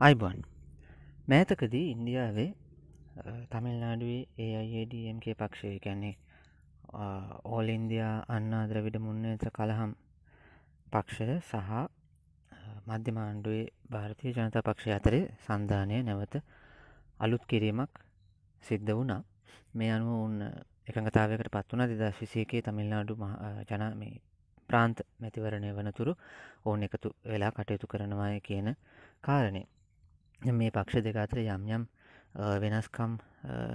අයිබන්. මෑතකදී ඉන්දියාවේ තමිල්නාඩුවේ ඒ අයිඩම්ගේ පක්ෂය කැන්නේ ඕල් ඉන්දයා අන්නා ද්‍රවිඩ මුන්නේත්‍ර කළහම් පක්ෂය සහ මධ්‍යමාණ්ඩුවේ භාරතය ජනතා පක්ෂය අතරේ සන්ධානය නැවත අලුත් කිරීමක් සිද්ධ වුණා. මේ අනුව උන්න එකඟතාවකට පත් වන දෙදස් විසේකේ තමිල්නාඩු ජනමේ ප්‍රාන්ත මැතිවරණය වනතුරු ඕන එකතු වෙලා කටයුතු කරනවාය කියන කාරණය මේ පක්ෂ දෙකාතර යම් යම් වෙනස්කම්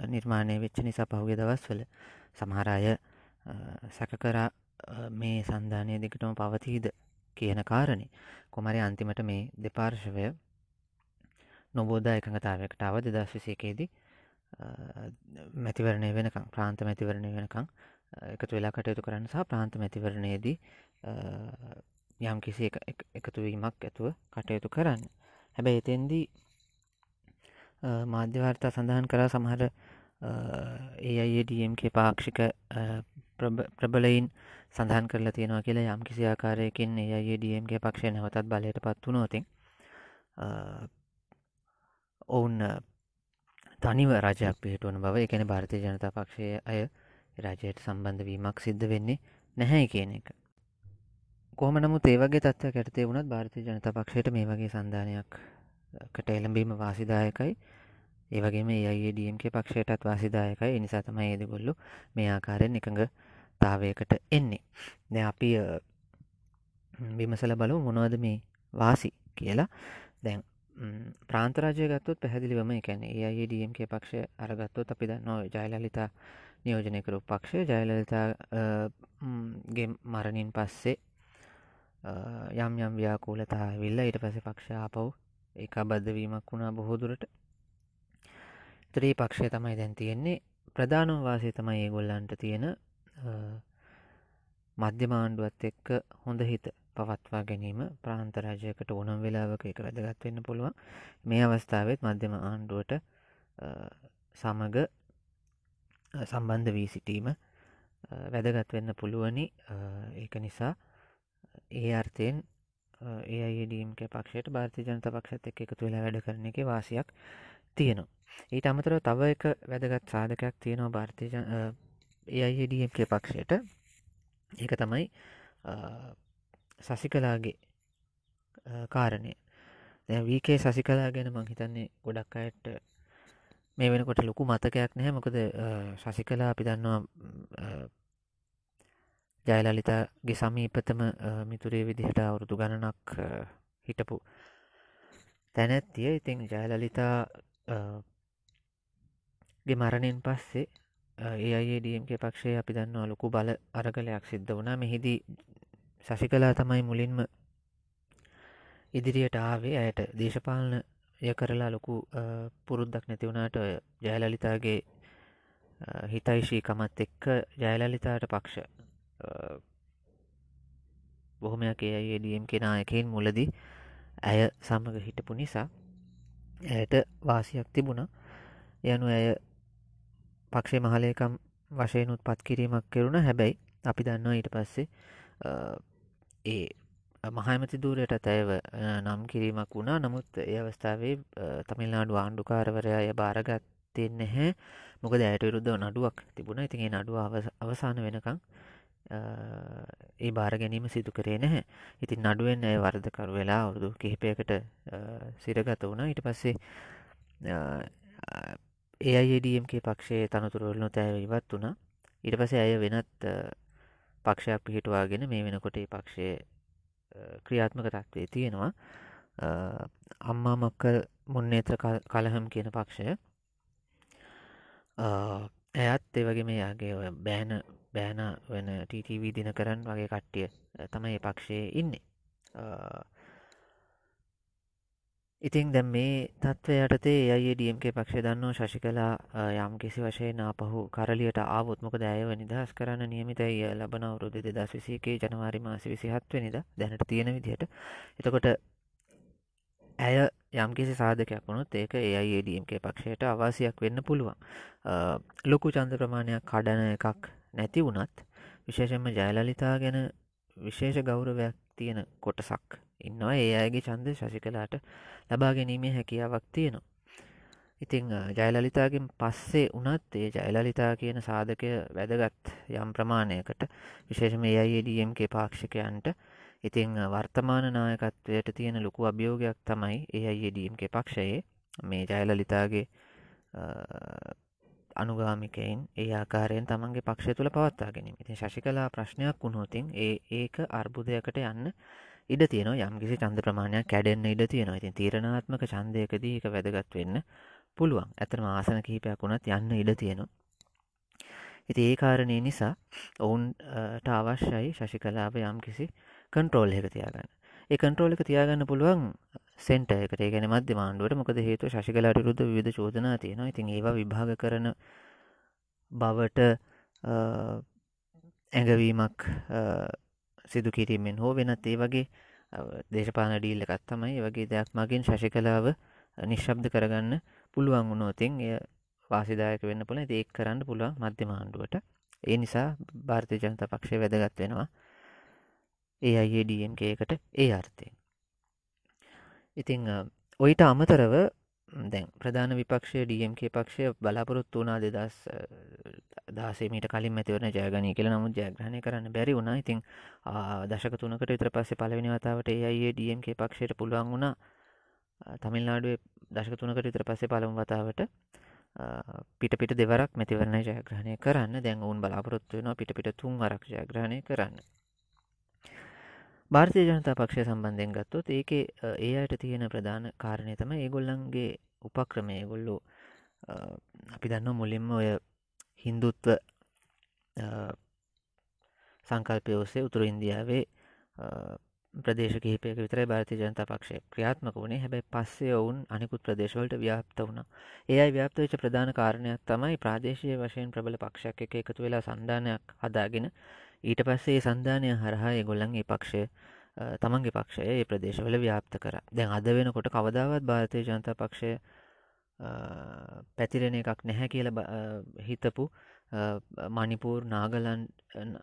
නිර්මාණය වෙච්ච නිසා පහුගේ දවස්වල සමහරය සැක කරා මේ සන්ධානය දෙකටම පවතීද කියන කාරණය කොමරි අන්තිමට මේ දෙපාර්ශවය නොබෝධ එකඟතාවකට අව දෙදස් විසේකේදී මැතිවරණය වෙනකං ප්‍රාන්ත මැතිවරණය වෙනකං එකතු වෙලා කටයුතු කරන්න සහ ප්‍රාන්ත මැතිවරණයේදී යම් කිසි එකතුවීමක් ඇතුව කටයුතු කරන්න. හැබැයි එතෙන්දී මාධ්‍යවාර්තා සඳහන් කරා සමහර ඒ අයිඩම්ගේ පාක්ෂික ප්‍රබලයින් සඳහන් කරලා තියෙනවා කියලා යම් කිසි ආකාරයකින් ඒ අයිඩම්ගේ පක්ෂය නැවතත් බලයට පත් වනෝතින් ඔවුන් තනිව රජයක් පිහිටුවන බව එකන භාරතය ජනතා පක්ෂය අය රජයට සම්බන්ධ වීමක් සිද්ධ වෙන්නේ නැහැ කියන එක. කොම නමුත් ඒවගේ තත්ව කැටතේ වුණත් භාරතය ජනතා පක්ෂයට මේ වගේ සන්ධානයක් කට එළඹීම වාසිදායකයි. ඒවගේම ඒයිඩම්ක පක්ෂයටත් වාසිදායකයි. එනිසා තමයි ඒදගොල්ලු මේ ආකාරයෙන් එකඟ තාවයකට එන්නේ. ද අපි විමසල බලු මොනවද මේ වාසි කියලා. දැන් ප්‍රාන්තරජය ගත්තොත් පැහැදිලිවම එකැන ඒයිඩම්ක පක්ෂය අරගත්තොත් අපි දන්න ජයලලිතා නියෝජනයකරු පක්ෂය. ජයලලිතාගේ මරණින් පස්සේ යම් යම් ව්‍යාකූලතා විල්ල ඊට පස පක්ෂා පව් එක බද්ධවීමක් වුණා බොහෝදුරට ත්‍රී පක්ෂය තමයි දැන් තියෙන්නේ. ප්‍රධානම් වාසය තමයි ඒගොල්ලන්ට තියෙන මධ්‍යමාණ්ඩුවත් එක්ක හොඳ හිත පවත්වා ගැනීම ප්‍රාන්තරාජයකට ඕනම් වෙලාවක එක වැදගත් වෙන්න පුළුවන්. මේ අවස්ථාවත් මධ්‍යම ආණ්ඩුවට සමග සම්බන්ධ වී සිටීම වැදගත් වෙන්න පුළුවනි. ඒක නිසා ඒ අර්ථයෙන් ඒඩම්ක පක්ෂයට භාරති ජනත පක්ෂත් එක් එකතු වෙලා වැඩ කරන එක වාසියක් තියෙනවා. ඊට අමතර තව එක වැදගත් සාධකයක් තියෙනවා භාරතය ඒයිඩම්ක පක්ෂයට. ඒක තමයි සසිකලාගේ කාරණය. වීකේ සසිකලා ගැන මංහිතන්නේ ගොඩක් අයට මේ වෙනකොට ලොකු මතකයක් නැහැ. මොකද සසිකලා අපි දන්නවා ජයලලිතාගේ සමීපතම මිතුරේ විදිහට අවුරුදු ගණනක් හිටපු තැනැත්තිය. ඉතිං ජයලලිතා ගේ මරණයෙන් පස්සේ ඒ අයඩම්ගේ පක්ෂය අපි දන්නවා ලොකු බල අරගලයක් සිද්ධ වනා මෙහිදී සසිකලා තමයි මුලින්ම ඉදිරියට ආවේ. ඇයට දේශපාලන ය කරලා ලොකු පුරුද්දක් නැතිවුණට ජයලලිතාගේ හිතයිශීකමත් එක්ක ජයලලිතාට පක්ෂ බොහොමයක් ඒ අයිඩම් කෙනා එකෙන් මුලදී ඇය සමඟ හිටපු නිසා ඇයට වාසියක් තිබුණා. යනු ඇය පක්ෂේ මහලයකම් වශයනුත් පත් කිරීමක් කෙරුණ. හැබැයි අපි දන්නවා ඊට පස්සේ ඒ මහමති දූරයට ඇයව නම් කිරීමක් වුණා. නමුත් ඒ අවස්ථාවේ තමිල්නාඩු ආණ්ඩුකාරවරයාය භාරගත්තේ නැහැ. මොකද ඇයට විරුද්ධ නඩුවක් තිබුණ. ඉතිගේ නඩුව අවසාන වෙනකං ඒ බාර ගැනීම සිදු කරේ නැහැ. ඉතින් නඩුවෙන් ඇය වර්ධකරු වෙලා අවුරුදු කිහිපයකට සිරගත වුණ. ඊට පස්සේ ඒ අයිඩම්ගේ පක්ෂයේ තනතුරවලනු තෑව ඉවත් වුණ. ඊට පසේ ඇය වෙනත් පක්ෂයක් පිහිටවාගෙන මේ වෙනකොට පක්ෂය ක්‍රියාත්මක තත්වේ තියෙනවා. අම්මා මක්කල් මුන්නේත්‍ර කලහම් කියන පක්ෂය. ඇයත් ඒවගේ මේයාගේ ඔය බෑන බෑන වෙන ටීටව දින කරන්න වගේ කට්ටිය තමයි පක්ෂයේ ඉන්නේ. ඉතින් දැම් මේ තත්ත්වයටතේ අයිඩම්ක පක්ෂ දන්න ශෂි කලා යම් කිසි වශයෙන් අපහු කරලියට ආවොත්මක දෑව නිදහස් කරන්න නියමිතයි. ලබන අවුරුදු දෙදස් විසේකේ ජනවාරි මාස විසිහත්වනිද දැනට තියෙන විදිහට. එතකොට ඇය යම්කිසි සාධකයක් වුණුත් ඒක ඒයිඩම්ක පක්ෂයට අවාසියක් වෙන්න පුළුවන්. ලොකු චන්ද ප්‍රමාණයක් කඩන එකක් නැති වුණත් විශේෂෙන්ම ජයලලිතා ගැන විශේෂ ගෞරවයක් තියෙන කොටසක් ඉන්නවා ඒ අයගේ චන්ද ශෂි කලාට ලබා ගැනීමේ හැකියාවක් තියෙනවා. ඉතිං ජයලලිතාගෙන් පස්සේ උනත් ඒ ජයලලිතා කියන සාධකය වැදගත් යම් ප්‍රමාණයකට විශේෂම ඒයිඩම්ගේ පාක්ෂිකයන්ට ඉතිං වර්තමාන නායකත්වයට තියෙන ලොකු අභියෝගයක් තමයි ඒ අයිඩම්ගේ පක්ෂයේ මේ ජයලලිතාගේ අනුගාමිකයින් ඒ ආකාරයෙන් තමන්ගේ පක්ෂ තුළ පවත්තා ගැනීම. ඉතින් ශෂි කලා ප්‍රශ්නයක් වුණෝතින් ඒ ඒක අර්බුදයකට යන්න ඉඩ තියෙන යම්කිසි චන්ද ප්‍රමාණයක් කැඩෙන්න්න ඉඩ තියෙනවා. ඉතින් තීරණාත්මක චන්දයකදී එක වැදගත් වෙන්න පුළුවන්. ඇතම ආසන කිහිපයක් වුණත් යන්න ඉඩ තියෙනවා. ඉති ඒ කාරණය නිසා ඔවුන්ට අවශ්‍යයි ශෂි කලාව යම් කිසි කන්ට්‍රෝල් එක තියාගන්න. ඒ කන්ට්‍රෝල් එක තියාගන්න පුළුවන් සෙන්ට එකට. ගැන මධ්‍ය මාණ්ඩුවට මොකද හේතු ශිකලට රුද්ධ විධ චෝදනා තියෙනවා. ඉතින් ඒවා විභාග කරන බවට ඇඟවීමක් සිදු කිරීමෙන් හෝ වෙනත් ඒ වගේ දේශපාන ඩීල්ල එකත් තමයි. වගේ දෙයක් මගින් ශෂි කලාව නිශ්ශබ්ද කරගන්න පුළුවන් වුණෝතින් එය වාසිදායක වෙන්න පුළ ඒක කරන්න පුළුවන් මධ්‍යමාණ්ඩුවට ඒ නිසා භාර්තය ජනත පක්ෂය වැදගත් වෙනවා. ඒ අයියේ ඩම්කකට ඒ අර්ථයෙන්. ඉතිං ඔයිට අමතරව දැන් ප්‍රධාන විපක්ෂය ඩම්ක පක්ෂය බලාපොරොත්තු වනා දෙදස් දාසේමට කලින් මැතිවරන ජයගනී කියල. නමුත් ජයග්‍රහණය කරන්න බැරි වුණා. ඉතින් දශක තුනකට විතර පස්සේ පලවෙනි වතාවට ඒයේ ඩම්ක පක්ෂයට පුළුවන් වුණා. තමිල්නාඩුවේ දශක තුනකට විතර පස්සේ පළමු වතාවට පිට පිට දෙවරක් මැතිවරණ ජයග්‍රහණය කරන්න. දැන් ඔවුන් බලාපොරොත්තු වෙනවා පිට පිට තුන් වරක් ජයග්‍රහණය කරන්න. භාර්තය ජනතා පක්ෂය සම්බන්ධයෙන් ගත්තොත් ඒක ඒ අයට තියෙන ප්‍රධාන කාරණය තම ඒගොල්ලන්ගේ උපක්‍රමය. ගොල්ලු අපි දන්න මුලින්ම ඔය හින්දුත්ව සංකල්පය ඔස්සේ උතුර ඉන්දියාවේ ප්‍රදේශ කිහිපයක විතර භාරති ජනතා පක්ෂය ක්‍රියාත්මක වුණේ. හැබැයි පස්සේ ඔවුන් අනිකුත් ප්‍රදේශවලට ව්‍යාප්ත වුණ. ඒ අයි ව්‍යාප්ත වෙච්ච ප්‍රධාන කාරණයක් තමයි ප්‍රාදේශය වශයෙන් ප්‍රබල පක්ෂයක් එක එකතු වෙලා සන්ධානයක් හදාගෙන ඊට පස්සේ සන්ධානය හරහා ගොල්ලන්ගේ පක්ෂය තමන්ගේ පක්ෂය ඒ ප්‍රදේශවල ව්‍යාප්ත කර. දැන් අද වෙනකොට කවදාවත් භාරතය ජනතා පක්ෂය පැතිරෙන එකක් නැහැ කියල හිතපු මනිපූර් නාගලන්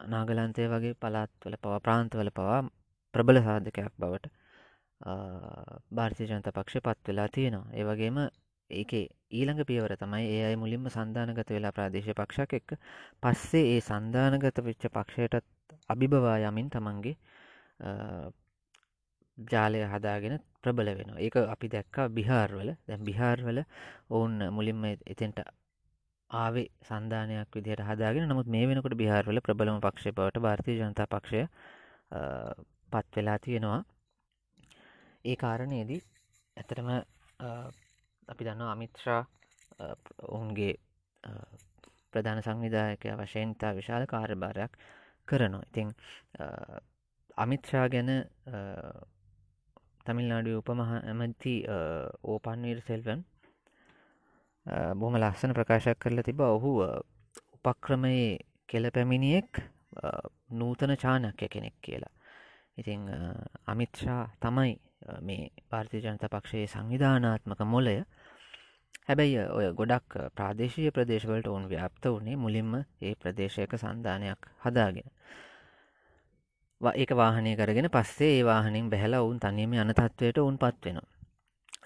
නාගලන්තය වගේ පලාත්වල පවා ප්‍රාන්තවල පවා ප්‍රබල සාධකයක් බවට භාර්තය ජනත පක්ෂ පත් වෙලා තියෙනවා ඒවගේම ඒක ඊළඟ පියවර තමයි ඒ අයි මුලින්ම සන්ධානගත වෙලා ප්‍රාදේශ පක්ෂක් එක්ක පස්සේ ඒ සන්ධානගත වෙච්ච පක්ෂයටත් අභිබවා යමින් තමන්ගේ ජාලය හදාගෙන ප්‍රබල වෙන ඒක අපි දැක්කා බිහාර්වල. දැ බිහාර්වල ඔවුන් මුලින්ම එතෙන්ට ආවේ සන්ධානයක් විදිහට හදාගෙන. නමුත් මේ වෙනකොට බිහාර්වල ප්‍රබලම පක්ෂ බවට භාරතය ජනතා පක්ෂය පත් වෙලා තියෙනවා. ඒ කාරණයේදී ඇතරම අපි දන්න අමිත්‍රා ඔවුන්ගේ ප්‍රධාන සංවිධායකය වශයෙන් තා විශාල කාර්භාරයක් කරනවා. ඉතිං අමිත්‍රා ගැන තමිල්නාඩු උපමහ ඇමති ඕපන්වීර් සෙල්වන් බොහම ලස්සන ප්‍රකාශයක් කරලා තිබ ඔහු උපක්‍රමයේ කෙල පැමිණියෙක් නූතන චානක්‍ය කෙනෙක් කියලා. ඉතිං අමිත්‍රා තමයි මේ පාර්ති ජනත පක්ෂයේ සංවිධානාත්මක මොලය. හැබැයි ඔය ගොඩක් ප්‍රාදේශය ප්‍රදේශවලට ඔවුන් ව්‍යාප්ත වනේ මුලින්ම ඒ ප්‍රදේශයක සන්ධානයක් හදාගෙන. ඒක වාහනය කරගෙන පස්සේ ඒ වාහනින් බැහල ඔවුන් තනියම යන තත්වයට ඔවුන් පත්වෙනවා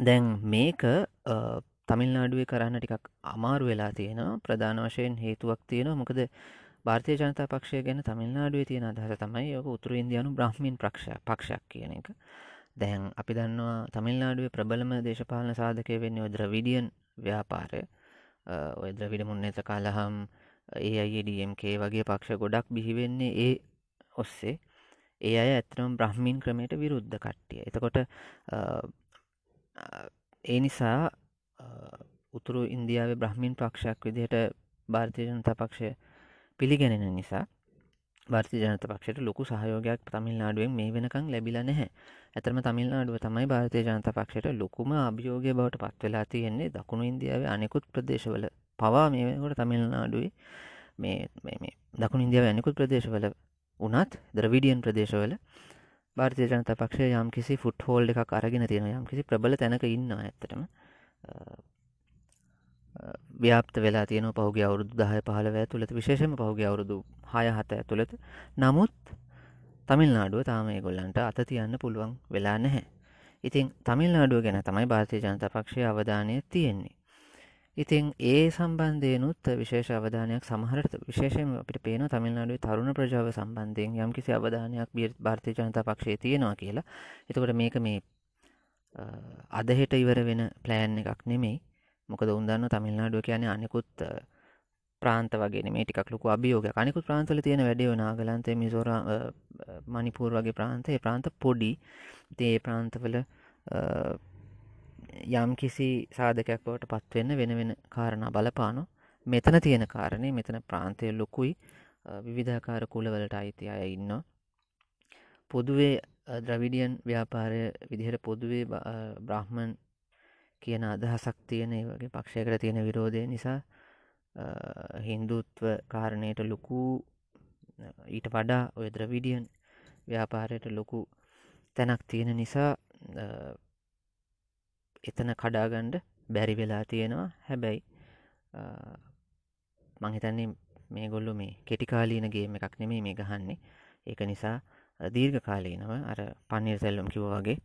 දැන් මේක තමිල්නාඩුවේ කරන්න ටිකක් අමාරු වෙලා තියෙනවා. ප්‍රධාන වශයෙන් හේතුවක් තියෙනවා. මොකද භාර්තය ජනතා පක්ෂය ගැන තමිල්නාඩුවේ තියෙන අදහස තමයි යක උතුර ඉන්දයානු බ්‍රහ්මින් ප්‍රක්ෂ පක්ෂක් කියන එක. දැන් අපි දන්නවා තමිල්නාඩුවේ ප්‍රබලම දේශපාලන සාධකය වෙන්නේ ද්‍රවිඩියන් ව්‍යාපාරය. ඔය ද්‍රවිඩ මුන්නේත කාලහම් ඒ අයිඩම්කේ වගේ පක්ෂ ගොඩක් බිහිවෙන්නේ ඒ ඔස්සේ. ඒ අය ඇත්තනම් බ්‍රහ්මින් ක්‍රමයට විරුද්ධ කට්ටිය. එතකොට ඒ නිසා උතුරු ඉන්දියාව බ්‍රහ්මින් පක්ෂයක් විදිහට භාරතය ජනතා පක්ෂය පිළිගැනෙන නිසා භාර්ති ජනත පක්ෂයට ලොකු සහයෝගයක් තමිල්නාඩුවෙන් මේ වෙනකං ලැබිල නැහැ. ඇතරම තමිල්නාඩුව තමයි භාරතය ජනත පක්ෂයට ලොකුම අභියෝගය බවට පත් වෙලා තියෙන්නේ දකුණු ඉන්දියාව අනෙකුත් ප්‍රදේශවල. පවා මේ වෙනකොට තමිල්නාඩුවේ මේ දකුණු ඉන්දියාව අනෙකුත් ප්‍රදේශවල උනත් ද්‍රවිඩියන් ප්‍රදේශවල භාරතය ජනත පක්ෂය යම් කිසි ෆුට් හෝල්ඩ එකක් අරගෙන තියෙන යම් කිසි ප්‍රබල තැනක ඉන්න ඇත්තටම. ව්‍යාප්ත වෙලා තියෙන පහුගේ අවුරුදු දහය පහලව ඇතුළත විශේෂම පහුගේ අවුරුදු හය හත ඇතුළත නමුත් තමිල්නාඩුව තාම ඒගොල්ලන්ට අත තියන්න පුළුවන් වෙලා නැහැ. ඉතින් තමිල්නාඩුව ගැන තමයි භාරතය ජනත පක්ෂය අවධානය තියෙන්නේ. ඉතින් ඒ සම්බන්ධයනුත් විශේෂ අවධානයක් සමහරට විශේෂයෙන් අපිට පේන තමිල්නාඩුවේ තරුණ ප්‍රජාව සම්බන්ධයෙන් යම් කිසි අවධානයක් භාරතය ජනතා පක්ෂයේ තියෙනවා කියලා එතකොට මේක මේ අදහෙට ඉවර වෙන ප්ලෑන් එකක් නෙමෙයි මොකද උන්දන්න තමිල්නාඩුව කියන්නේ අනෙකුත් ප්‍රාන්ත වගේ මේ ටිකක් ලොකු අභියෝග අනිකුත් ප්‍රාන්තල තියෙන වැඩියෝ නාගලන්තේ මිසෝර මනිපූර් වගේ ප්‍රාන්තේ ප්‍රාන්ත පොඩි. ඒ ප්‍රාන්තවල යම් කිසි සාධකයක් බවට පත්වෙන්න වෙන වෙන කාරණ බලපානො මෙතන තියෙන කාරණය මෙතන ප්‍රාන්තය ලොකුයි. විවිධාකාර කුලවලට අයිති අය ඉන්න පොදුවේ ද්‍රවිඩියන් ව්‍යාපාරය විදිහට පොදුවේ බ්‍රහ්මන් කියන අදහසක් තියෙන වගේ පක්ෂයකට තියෙන විරෝධය නිසා හින්දුත්ව කාරණයට ලොකු ඊට වඩා ඔය ද්‍රවිඩියන් ව්‍යාපාරයට ලොකු තැනක් තියෙන නිසා එතන කඩාගණ්ඩ බැරි වෙලා තියෙනවා. හැබැයි මංහිතන්නේ මේ ගොල්ලු මේ කෙටිකාලීනගේම එකක් නෙමේ මේ ගහන්නේ. ඒක නිසා දීර්ඝ කාලීනව අර පන්නීර් සැල්ලුම් කිව වගේ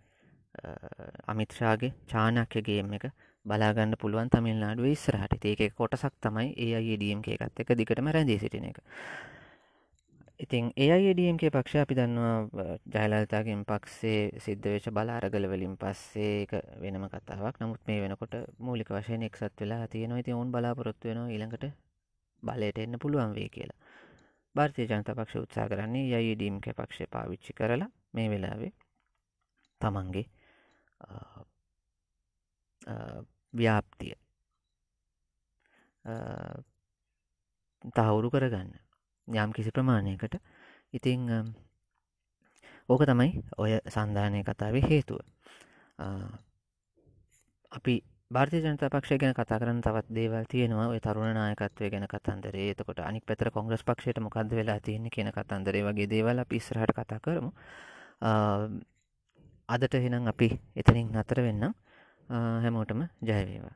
අමිත්‍රාගේ චානක්‍යගේම එක බලාගන්න පුළුවන් තමිල්නාඩුව ඉස්සරහට. ඒක කොටසක් තමයි ඒ අයඩියම්ක එකත් එක දිගටම රැඳී සිටින එක. ඉතින් ඒ අයඩියම්ගේ පක්ෂ අපි දන්නවා ජයලතාගෙන් පක්සේ සිද්ධ වෙච බලාරගල වලින් පස්සේ එක වෙනම කතාවක්. නමුත් මේ වෙනකොට මූලික වශයෙන් එක්සත් වෙලා තියෙනවා. ඉති ඔවුන් බලාපොරොත්තු වෙනවා ඊළඟට බලයට එන්න පුළුවන් වේ කියලා. භාර්තය ජනත පක්ෂ උත්සා කරන්නේ යයිඩීම්ක පක්ෂ පාවිච්චි කරලා මේ වෙලාවේ තමන්ගේ ව්‍යාප්තිය. තහවුරු කරගන්න. යම් කිසි ප්‍රමාණයකට. ඉතිං ඕක තමයි ඔය සන්ධානය කතාවේ හේතුව. අපි භාර්තය ජනත පක්ෂය ගැන කතා කරන්න තවත් දේවල් තියෙනවා. ඔය තරුණ නායකත්වය ගැන කතන්දරේ. එතකොට අනික් පැතර කොංග්‍රස් පක්ෂයට මොකක්ද වෙලා තියෙන්නේ කියන කතන්දරේ වගේ දේවල් අපි ඉස්සරහට කතා කරමු. අදට එහෙනම් අපි එතනින් නතර වෙන්නම්. හැමෝටම ජයවේවා